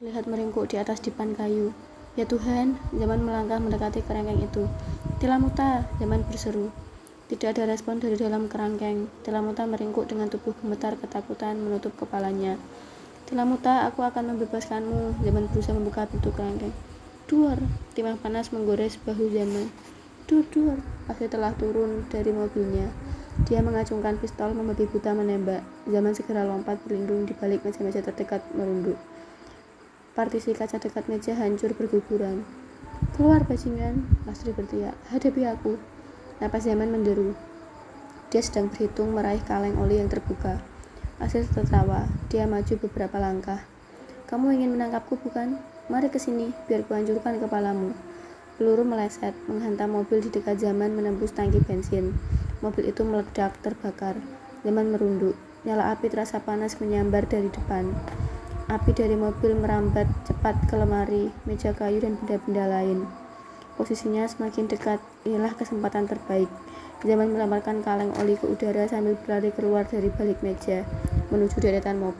Lihat meringkuk di atas dipan kayu. Ya Tuhan, Zaman melangkah mendekati kerangkeng itu. Tilamuta, Zaman berseru. Tidak ada respon dari dalam kerangkeng. Tilamuta meringkuk dengan tubuh gemetar ketakutan menutup kepalanya. Tilamuta, aku akan membebaskanmu. Zaman berusaha membuka pintu kerangkeng. Duar, timah panas menggores bahu Zaman. Dur, dur, Asri telah turun dari mobilnya. Dia mengacungkan pistol, membabi buta menembak. Zaman segera lompat berlindung di balik meja-meja terdekat merunduk. Partisi kaca dekat meja hancur berguguran. Keluar bajingan, Astri berteriak. Hadapi aku. Napas Zaman menderu. Dia sedang berhitung meraih kaleng oli yang terbuka. Astri tertawa. Dia maju beberapa langkah. Kamu ingin menangkapku bukan? Mari ke sini, biar kuhancurkan kepalamu. Peluru meleset, menghantam mobil di dekat Zaman menembus tangki bensin. Mobil itu meledak, terbakar. Zaman merunduk. Nyala api terasa panas menyambar dari depan. Api dari mobil merambat cepat ke lemari, meja kayu, dan benda-benda lain. Posisinya semakin dekat, inilah kesempatan terbaik. Zaman melemparkan kaleng oli ke udara sambil berlari keluar dari balik meja, menuju deretan mobil.